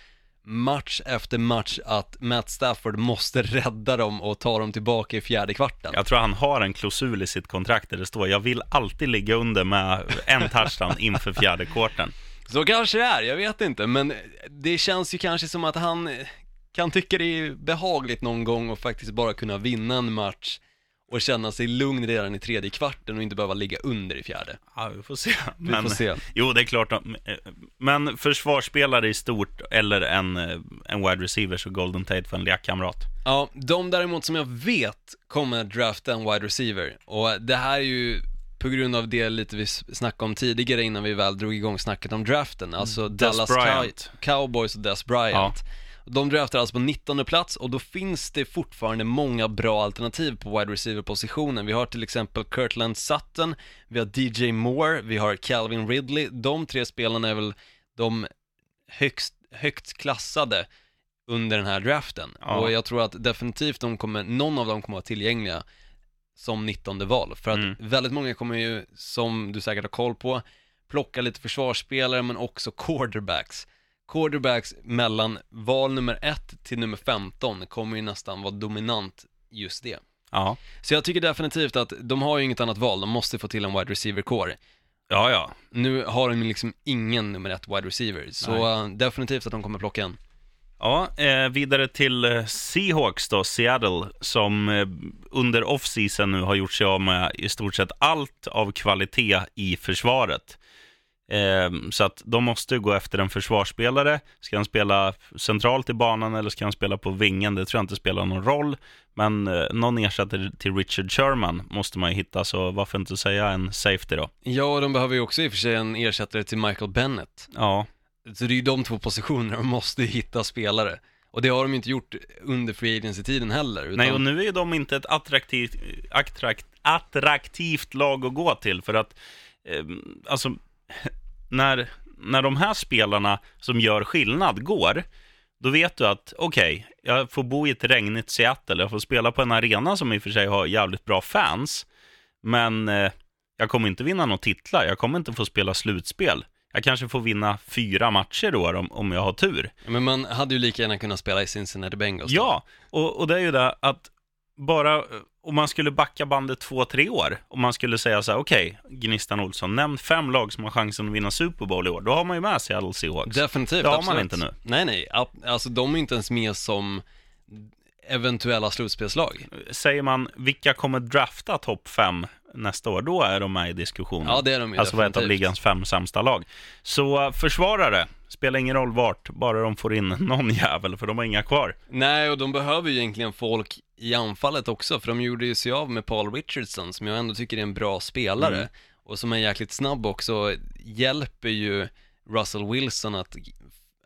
match efter match att Matt Stafford måste rädda dem och ta dem tillbaka i fjärde kvarten. Jag tror han har en klausul i sitt kontrakt där det står jag vill alltid ligga under med en touchdown <laughs> inför fjärde kvarten. Så kanske det är, jag vet inte, men det känns ju kanske som att han kan tycka det är behagligt någon gång och faktiskt bara kunna vinna en match och känna sig lugn redan i tredje kvarten och inte behöva ligga under i fjärde. Ja, vi får se. Vi får se. Jo, det är klart. Men försvarsspelare i stort eller en, en wide receiver så Golden Tate för en lekkamrat. Ja, de däremot som jag vet kommer att drafta en wide receiver och det här är ju på grund av det lite vi snackade om tidigare innan vi väl drog igång snacket om draften, alltså Dallas Bryant. Cow- Cowboys och Des Bryant. De draftar alltså på 19 plats och då finns det fortfarande många bra alternativ på wide receiver-positionen. Vi har till exempel Kirtland Sutton, vi har DJ Moore, vi har Calvin Ridley. De tre spelarna är väl de högst, högt klassade under den här draften. Ja. Och jag tror att definitivt de kommer, någon av dem kommer vara tillgängliga som 19 val. För att Mm. väldigt många kommer ju, som du säkert har koll på, plocka lite försvarsspelare men också quarterbacks. Quarterbacks mellan val nummer 1 till nummer 15 kommer ju nästan vara dominant just det. Ja, Så jag tycker definitivt att de har ju inget annat val, de måste få till en wide receiver core. ja, ja. Nu har de liksom ingen nummer ett wide receiver, så Nej. eh, definitivt att de kommer plocka en. Ja, eh, vidare till eh, Seahawks då, Seattle, som eh, under off-season nu har gjort sig av med i stort sett allt av kvalitet i försvaret. Eh, så att de måste gå efter en försvarsspelare. Ska han spela centralt i banan eller ska han spela på vingen? Det tror jag inte spelar någon roll. Men eh, någon ersättare till Richard Sherman måste man ju hitta, så varför inte säga en safety då? Ja, och de behöver ju också i och för sig en ersättare till Michael Bennett. Ja, Så det är ju de två positionerna de måste hitta spelare. Och det har de ju inte gjort under free agency-tiden heller. Utan... Nej, och nu är de inte ett attraktivt, attrakt, attraktivt lag att gå till. För att, eh, alltså, när, när de här spelarna som gör skillnad går, då vet du att okej, jag får bo i ett regnigt Seattle, jag får spela på en arena som i och för sig har jävligt bra fans, men eh, jag kommer inte vinna några titlar, jag kommer inte få spela slutspel. Jag kanske får vinna fyra matcher då om, om jag har tur. Men man hade ju lika gärna kunnat spela i Cincinnati Bengals. då. Ja, och, och det är ju det att bara om man skulle backa bandet två, tre år, om man skulle säga så här, okej, Gnistan Olsson, nämn fem lag som har chansen att vinna Super Bowl i år, då har man ju med Seattle Seahawks. Definitivt, Det har absolut. man inte nu. Nej, nej, alltså de är inte ens med som eventuella slutspelslag. Säger man, vilka kommer drafta topp fem nästa år, då är de med i diskussionen. Ja, det är de ju Alltså vara ett av ligans fem sämsta lag. Så försvarare, spelar ingen roll vart, bara de får in <laughs> någon jävel, för de har inga kvar. Nej, och de behöver ju egentligen folk i anfallet också, för de gjorde ju sig av med Paul Richardson, som jag ändå tycker är en bra spelare, Mm. och som är jäkligt snabb också, hjälper ju Russell Wilson att,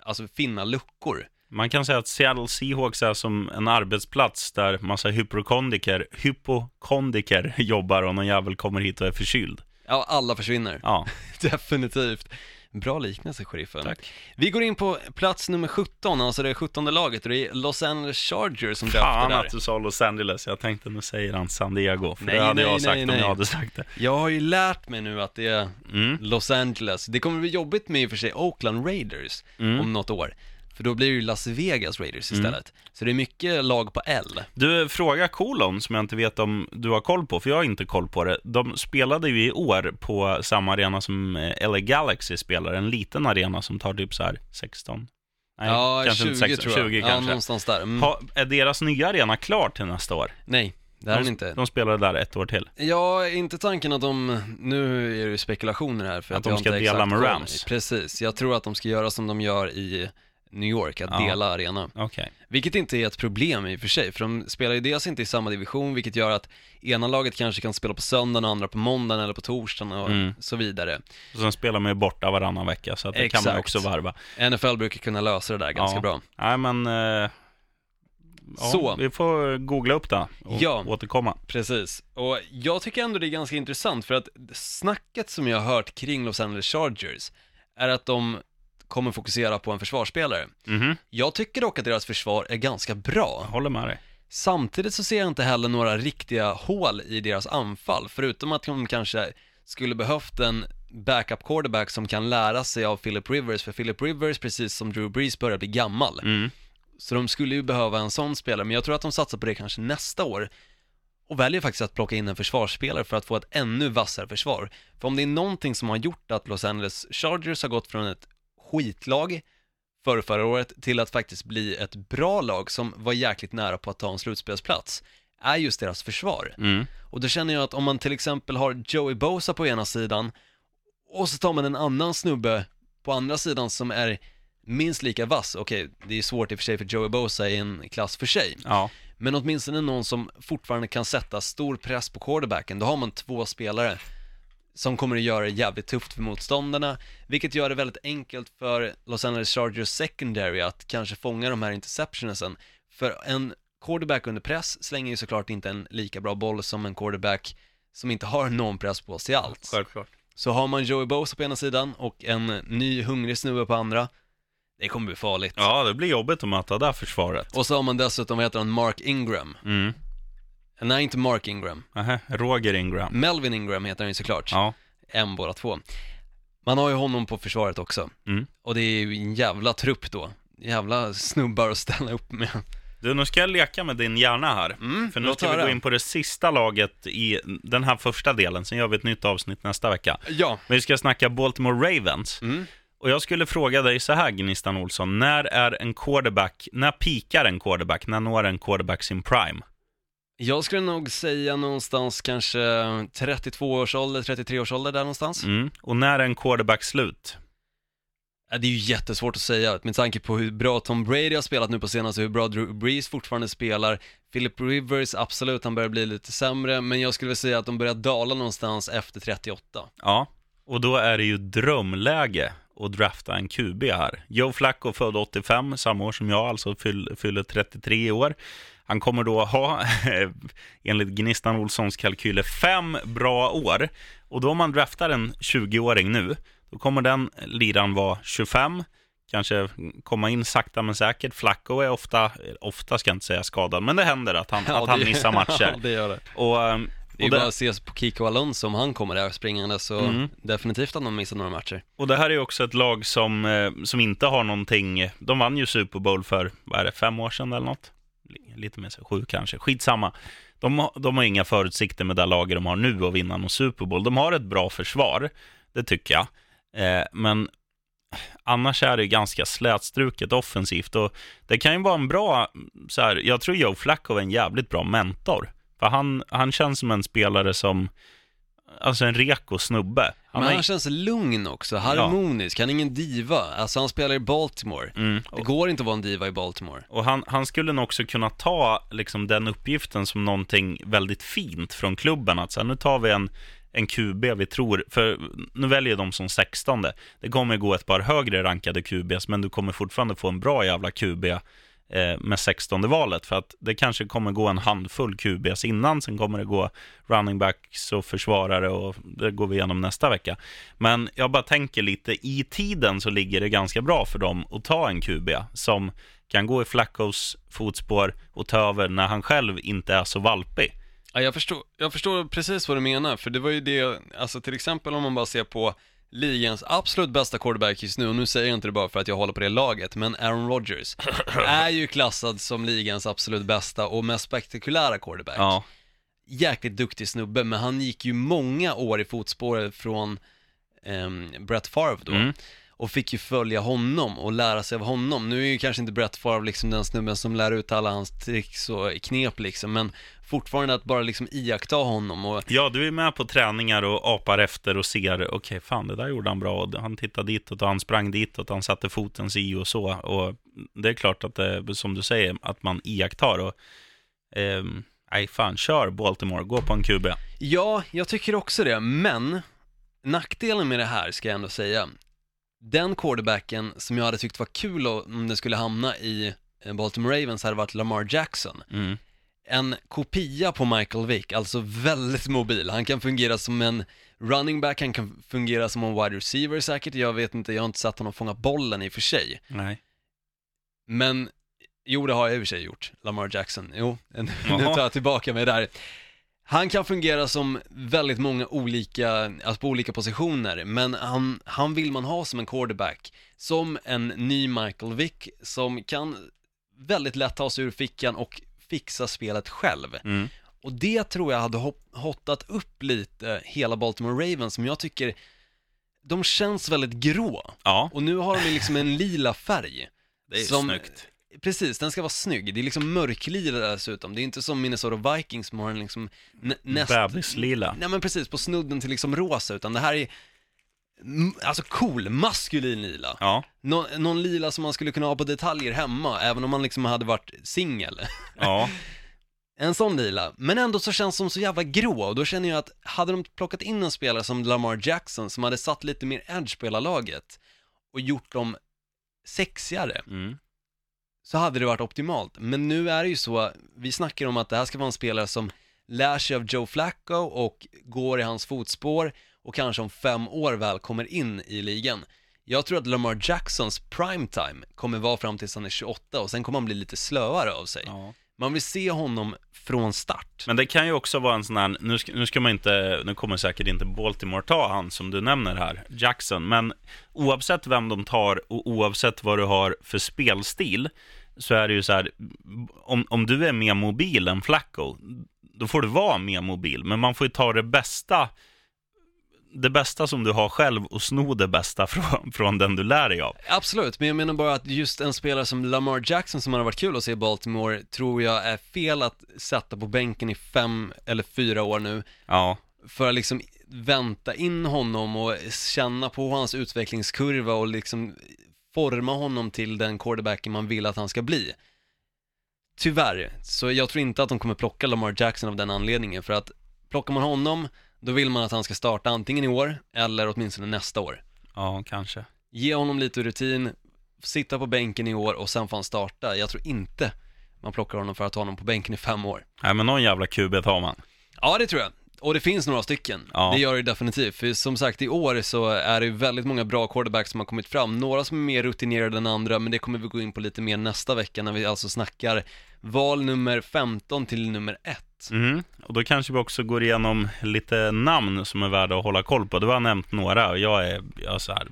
alltså finna luckor. Man kan säga att Seattle Seahawks är som en arbetsplats där massa hypokondriker, hypokondriker <laughs> jobbar och någon jävel kommer hit och är förkyld. Ja, alla försvinner. Ja, <laughs> Definitivt. Bra liknelse, sheriffen. Tack. Vi går in på plats nummer 17, alltså det 17 laget, och det är Los Angeles Chargers som draftar fan där. att du sa Los Angeles. Jag tänkte nu säger han San Diego, för Nej, det hade nej, jag sagt nej, om nej. jag hade sagt det. Jag har ju lärt mig nu att det är Mm. Los Angeles. Det kommer bli jobbigt med i och för sig Oakland Raiders Mm. om något år. För då blir det ju Las Vegas Raiders istället. Så det är mycket lag på L. Du, fråga Colon som jag inte vet om du har koll på, för jag har inte koll på det. De spelade ju i år på samma arena som eh, LA Galaxy spelar, en liten arena som tar typ så här 16? Nej, ja, kanske 20 inte 16, tror jag. 20 ja, kanske. någonstans där. Mm. Ha, är deras nya arena klar till nästa år? Nej, det är de, inte. De spelar där ett år till. Ja, inte tanken att de, nu är det ju spekulationer här för Att att, de ska dela med. Rams. Precis, jag tror att de ska göra som de gör i New York, att Ja. dela arena. Okej. Vilket inte är ett problem i och för sig, för de spelar ju dels inte i samma division, vilket gör att ena laget kanske kan spela på söndagen och andra på måndagen eller på torsdagen och Mm. så vidare. Och sen spelar man ju borta varannan vecka, så att det kan man Exakt. också varva. NFL brukar kunna lösa det där ganska Ja. bra. Nej, men... Eh, ja, Så. Vi får googla upp det och Ja. återkomma. Precis, och jag tycker ändå det är ganska intressant för att snacket som jag har hört kring Los Angeles Chargers är att de kommer fokusera på en försvarsspelare. Mhm, Jag tycker dock att deras försvar är ganska bra. jag håller med dig. Samtidigt så ser jag inte heller några riktiga hål i deras anfall, förutom att de kanske skulle behövt en backup quarterback som kan lära sig av Philip Rivers, för Philip Rivers, precis som Drew Brees, börjar bli gammal. Mm. Så de skulle ju behöva en sån spelare, men jag tror att de satsar på det kanske nästa år och väljer faktiskt att plocka in en försvarsspelare för att få ett ännu vassare försvar. För om det är någonting som har gjort att Los Angeles Chargers har gått från ett skitlag för förra året till att faktiskt bli ett bra lag som var jäkligt nära på att ta en slutspelsplats, är just deras försvar. Mm. Och då känner jag att om man till exempel har Joey Bosa på ena sidan och så tar man en annan snubbe på andra sidan som är minst lika vass, okej, det är svårt i och för sig för Joey Bosa i en klass för sig, Ja. men åtminstone någon som fortfarande kan sätta stor press på quarterbacken, då har man två spelare som kommer att göra det jävligt tufft för motståndarna, vilket gör det väldigt enkelt för Los Angeles Chargers secondary att kanske fånga de här interceptionsen. För en quarterback under press slänger ju såklart inte en lika bra boll som en quarterback som inte har någon press på sig alls. Självklart. Så har man Joey Bosa på ena sidan och en ny hungrig snubbe på andra, det kommer bli farligt. Ja, det blir jobbigt att möta det här försvaret. Och så har man dessutom, vad heter han, Mark Ingram. Mm. Nej, inte Mark Ingram. Aha. Roger Ingram. Melvin Ingram heter han ju såklart. Ja. En båda två. Man har ju honom på försvaret också. Mm. Och det är ju en jävla trupp då. Jävla snubbar att ställa upp med. Du, nu ska jag leka med din hjärna här. Mm, För nu ska vi gå in på det sista laget i den här första delen, sen gör vi ett nytt avsnitt nästa vecka. Ja. Men vi ska snacka Baltimore Ravens. Mm. Och jag skulle fråga dig så här, Gnistan Olsson. När är en quarterback, när pikar en quarterback? När når en quarterback sin prime? Jag skulle nog säga någonstans kanske 32 års ålder, 33 års ålder där någonstans. Mm. Och när är en quarterback slut? Ja, Det är ju jättesvårt att säga, med tanke på hur bra Tom Brady har spelat nu på senaste, hur bra Drew Brees fortfarande spelar. Philip Rivers, absolut, han börjar bli lite sämre, men jag skulle vilja säga att de börjar dala någonstans efter 38. Ja, och då är det ju drömläge att drafta en QB här. Joe Flacco född 85, samma år som jag, alltså fyll, fyller 33 i år. Han kommer då ha, <laughs> enligt Gnistan Olssons kalkyler, fem bra år. Och då om man draftar en 20-åring nu, då kommer den liran vara 25, kanske komma in sakta men säkert. Flacco är ofta, ofta ska jag inte säga skadad, men det händer att han, att han det- missar <laughs> matcher. ja, det gör det. Och, ehm, Det är ju bara att se på Kiko Alonso om han kommer där springande så Mm. definitivt att de missar några matcher. Och det här är ju också ett lag som, eh, som inte har någonting, de vann ju Super Bowl för, vad är det, fem år sedan eller något? Lite mer så, sju kanske, skitsamma. De, har- de har inga förutsikter med det laget de har nu att vinna någon Super Bowl. De har ett bra försvar, det tycker jag. Eh, men annars är det ganska slätstruket offensivt och det kan ju vara en bra, så här, jag tror Joe Flacco är en jävligt bra mentor. För han, han känns som en spelare som, alltså en reko snubbe. Men har- han känns lugn också, harmonisk, han är ingen diva. Alltså han spelar i Baltimore. Mm, Det går inte att vara en diva i Baltimore. Och han, han skulle nog också kunna ta liksom, den uppgiften som någonting väldigt fint från klubben. Att så här, nu tar vi en, en QB vi tror, för nu väljer de som 16. Det kommer gå ett par högre rankade QBs, men du kommer fortfarande få en bra jävla QB Eh, med 16 valet. För att det kanske kommer gå en handfull QBs innan, sen kommer det gå running backs och försvarare och det går vi igenom nästa vecka. Men jag bara tänker lite, i tiden så ligger det ganska bra för dem att ta en QB som kan gå i Flaccos fotspår och ta över när han själv inte är så valpig. Ja, jag förstår, jag förstår precis vad du menar, för det var ju det, alltså till exempel om man bara ser på ligans absolut bästa quarterback just nu, och nu säger jag inte det bara för att jag håller på det laget, men Aaron Rodgers <clears throat> är ju klassad som ligans absolut bästa och mest spektakulära quarterback. Ja, Jäkligt duktig snubbe, men han gick ju många år i fotspåret från ehm, Brett Favre då. Mm. Och fick ju följa honom och lära sig av honom. Nu är ju kanske inte Brett Favre liksom den snubben som lär ut alla hans tricks och knep liksom, men fortfarande att bara liksom iaktta honom och ja, du är med på träningar och apar efter och ser, okej, fan, det där gjorde han bra. Och han tittade ditåt och han sprang ditåt, han satte foten si och så. Och det är klart att det, som du säger, att man iakttar. Och, ehm, nej, fan, kör Baltimore, gå på en QB. Ja, jag tycker också det, men nackdelen med det här ska jag ändå säga, den quarterbacken som jag hade tyckt var kul om det skulle hamna i eh, Baltimore Ravens hade varit Lamar Jackson. Mm. En kopia på Michael Vick, alltså väldigt mobil. Han kan fungera som en running back, han kan fungera som en wide receiver säkert, jag vet inte, jag har inte sett honom fånga bollen i och för sig. Nej. Men, jo det har jag i och för sig gjort, Lamar Jackson. Jo, <laughs> nu tar jag tillbaka mig där. Han kan fungera som väldigt många olika, alltså på olika positioner, men han, han vill man ha som en quarterback. Som en ny Michael Vick, som kan väldigt lätt ta sig ur fickan och fixa spelet själv. Mm. Och det tror jag hade hottat upp lite hela Baltimore Ravens som jag tycker de känns väldigt grå. Ja, Och nu har de liksom en lila färg. det är som- snyggt. Precis, den ska vara snygg. Det är liksom mörklila dessutom. Det är inte som Minnesota Vikings som har en liksom nä- näst... Bebislila. Nej men precis, på snudden till liksom rosa, utan det här är alltså cool, maskulin lila. Ja, Nå- någon lila som man skulle kunna ha på detaljer hemma, även om man liksom hade varit singel. ja. <laughs> En sån lila, men ändå så känns som så jävla grå och då känner jag att hade de plockat in en spelare som Lamar Jackson som hade satt lite mer edge på hela laget och gjort dem sexigare Mm. så hade det varit optimalt. Men nu är det ju så, vi snackar om att det här ska vara en spelare som lär sig av Joe Flacco och går i hans fotspår och kanske om fem år väl kommer in i ligan. Jag tror att Lamar Jacksons primetime kommer vara fram tills han är 28 och sen kommer han bli lite slöare av sig. ja. Man vill se honom från start. Men det kan ju också vara en sån här, nu ska, nu ska man inte, nu kommer säkert inte Baltimore ta han som du nämner här, Jackson, men oavsett vem de tar och oavsett vad du har för spelstil, så är det ju så här, om, om du är mer mobil än Flacco, då får du vara mer mobil, men man får ju ta det bästa, det bästa som du har själv och sno det bästa <laughs> från, från den du lär dig av. Absolut, men jag menar bara att just en spelare som Lamar Jackson som har varit kul att se i Baltimore tror jag är fel att sätta på bänken i fem eller fyra år nu Ja, för att liksom vänta in honom och känna på hans utvecklingskurva och liksom forma honom till den quarterbacken man vill att han ska bli. Tyvärr, så jag tror inte att de kommer plocka Lamar Jackson av den anledningen för att plockar man honom, då vill man att han ska starta antingen i år eller åtminstone nästa år. ja kanske. Ge honom lite rutin, sitta på bänken i år och sen får han starta. Jag tror inte man plockar honom för att ha honom på bänken i fem år. Nej, men någon jävla QB tar man. Ja, det tror jag. Och det finns några stycken. Ja. Det gör det definitivt. För som sagt, i år så är det väldigt många bra quarterbacks som har kommit fram. Några som är mer rutinerade än andra, men det kommer vi gå in på lite mer nästa vecka när vi alltså snackar val nummer 15 till nummer 1. Mm. Och då kanske vi också går igenom lite namn som är värda att hålla koll på. Du har nämnt några och jag är, jag är så här,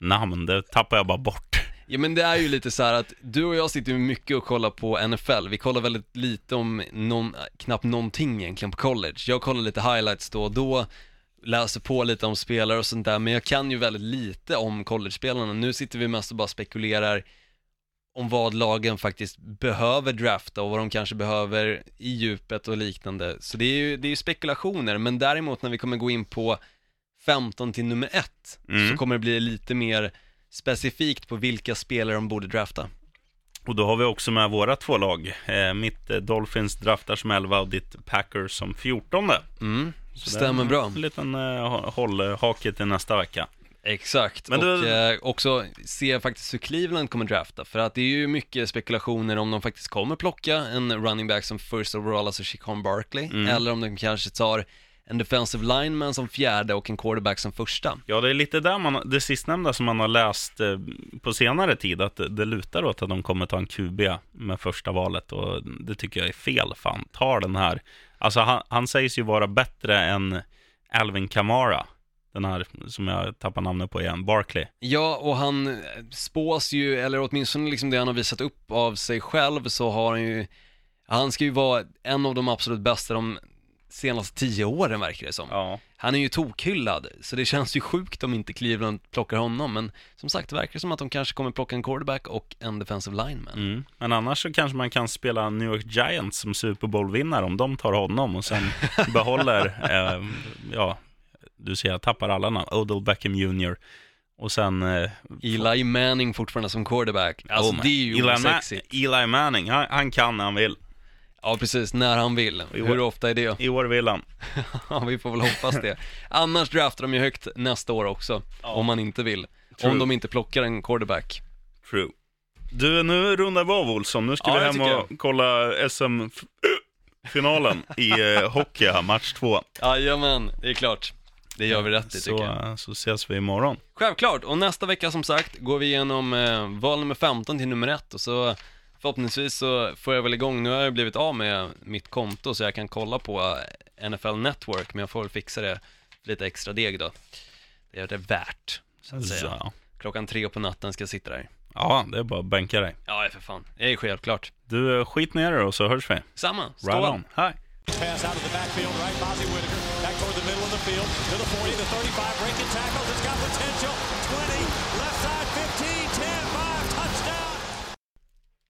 namn, det tappar jag bara bort. Ja men det är ju lite så här att du och jag sitter ju mycket och kollar på NFL, vi kollar väldigt lite om någon, knappt någonting egentligen på college. Jag kollar lite highlights då och då, läser på lite om spelare och sånt där, men jag kan ju väldigt lite om college-spelarna. Nu sitter vi mest och bara spekulerar om vad lagen faktiskt behöver drafta och vad de kanske behöver i djupet och liknande. Så det är ju, det är ju spekulationer, men däremot när vi kommer gå in på 15 till nummer 1 Mm. så kommer det bli lite mer specifikt på vilka spelare de borde drafta. Och då har vi också med våra två lag. Eh, mitt eh, Dolphins draftar som 11 och ditt Packers som 14. Mm, stämmer bra. En liten eh, hållhake till nästa vecka. Exakt, Men och du- eh, också se faktiskt hur Cleveland kommer drafta, för att det är ju mycket spekulationer om de faktiskt kommer plocka en running back som first overall, alltså Chicon Barkley, Mm. eller om de kanske tar en defensive lineman som fjärde och en quarterback som första. Ja, det är lite där man, det sistnämnda som man har läst eh, på senare tid, att det, det lutar åt att de kommer ta en QB med första valet och det tycker jag är fel. Fan, ta den här. Alltså han, han sägs ju vara bättre än Alvin Kamara. Den här som jag tappar namnet på igen, Barkley. Ja, och han eh, spås ju, eller åtminstone liksom det han har visat upp av sig själv, så har han ju, han ska ju vara en av de absolut bästa de senaste tio åren verkar det som. Ja. Han är ju tokhyllad, så det känns ju sjukt om inte Cleveland plockar honom, men som sagt, det verkar som att de kanske kommer plocka en quarterback och en defensive lineman. Mm. Men annars så kanske man kan spela New York Giants som Super Bowl-vinnare om de tar honom och sen <laughs> behåller, eh, ja, du ser jag tappar alla namn, Odell Beckham Jr. Och sen... Eh, Eli Manning fortfarande som quarterback, alltså oh, det är ju Eli, Ma-. Eli Manning, han, han kan när han vill. Ja precis, när han vill. År- Hur ofta är det? I år vill han. <laughs> Ja, vi får väl hoppas det. Annars draftar de ju högt nästa år också, om man inte vill. True. Om de inte plockar en quarterback. True. Du, nu rundar vi av Olsson. Nu ska Ja, vi hem och kolla SM-finalen i eh, hockey, match två. <laughs> Jajamän, det är klart. Det gör vi rätt i Så, tycker jag. så ses vi imorgon. Självklart, och nästa vecka som sagt går vi igenom eh, val nummer 15 till nummer 1 och så förhoppningsvis så får jag väl igång, nu har jag blivit av med mitt konto så jag kan kolla på eh, NFL Network, men jag får väl fixa det lite extra deg då. Det är det värt, så att säga. Så, Klockan tre på natten ska jag sitta där. ja, det är bara att bänka dig. Ja, för fan. Det är självklart. Du, eh, skit ner det och så hörs vi. Samma, stå Right on. Hej. Toward the middle of the field to the 40, the 35, breaking tackles. It's got potential.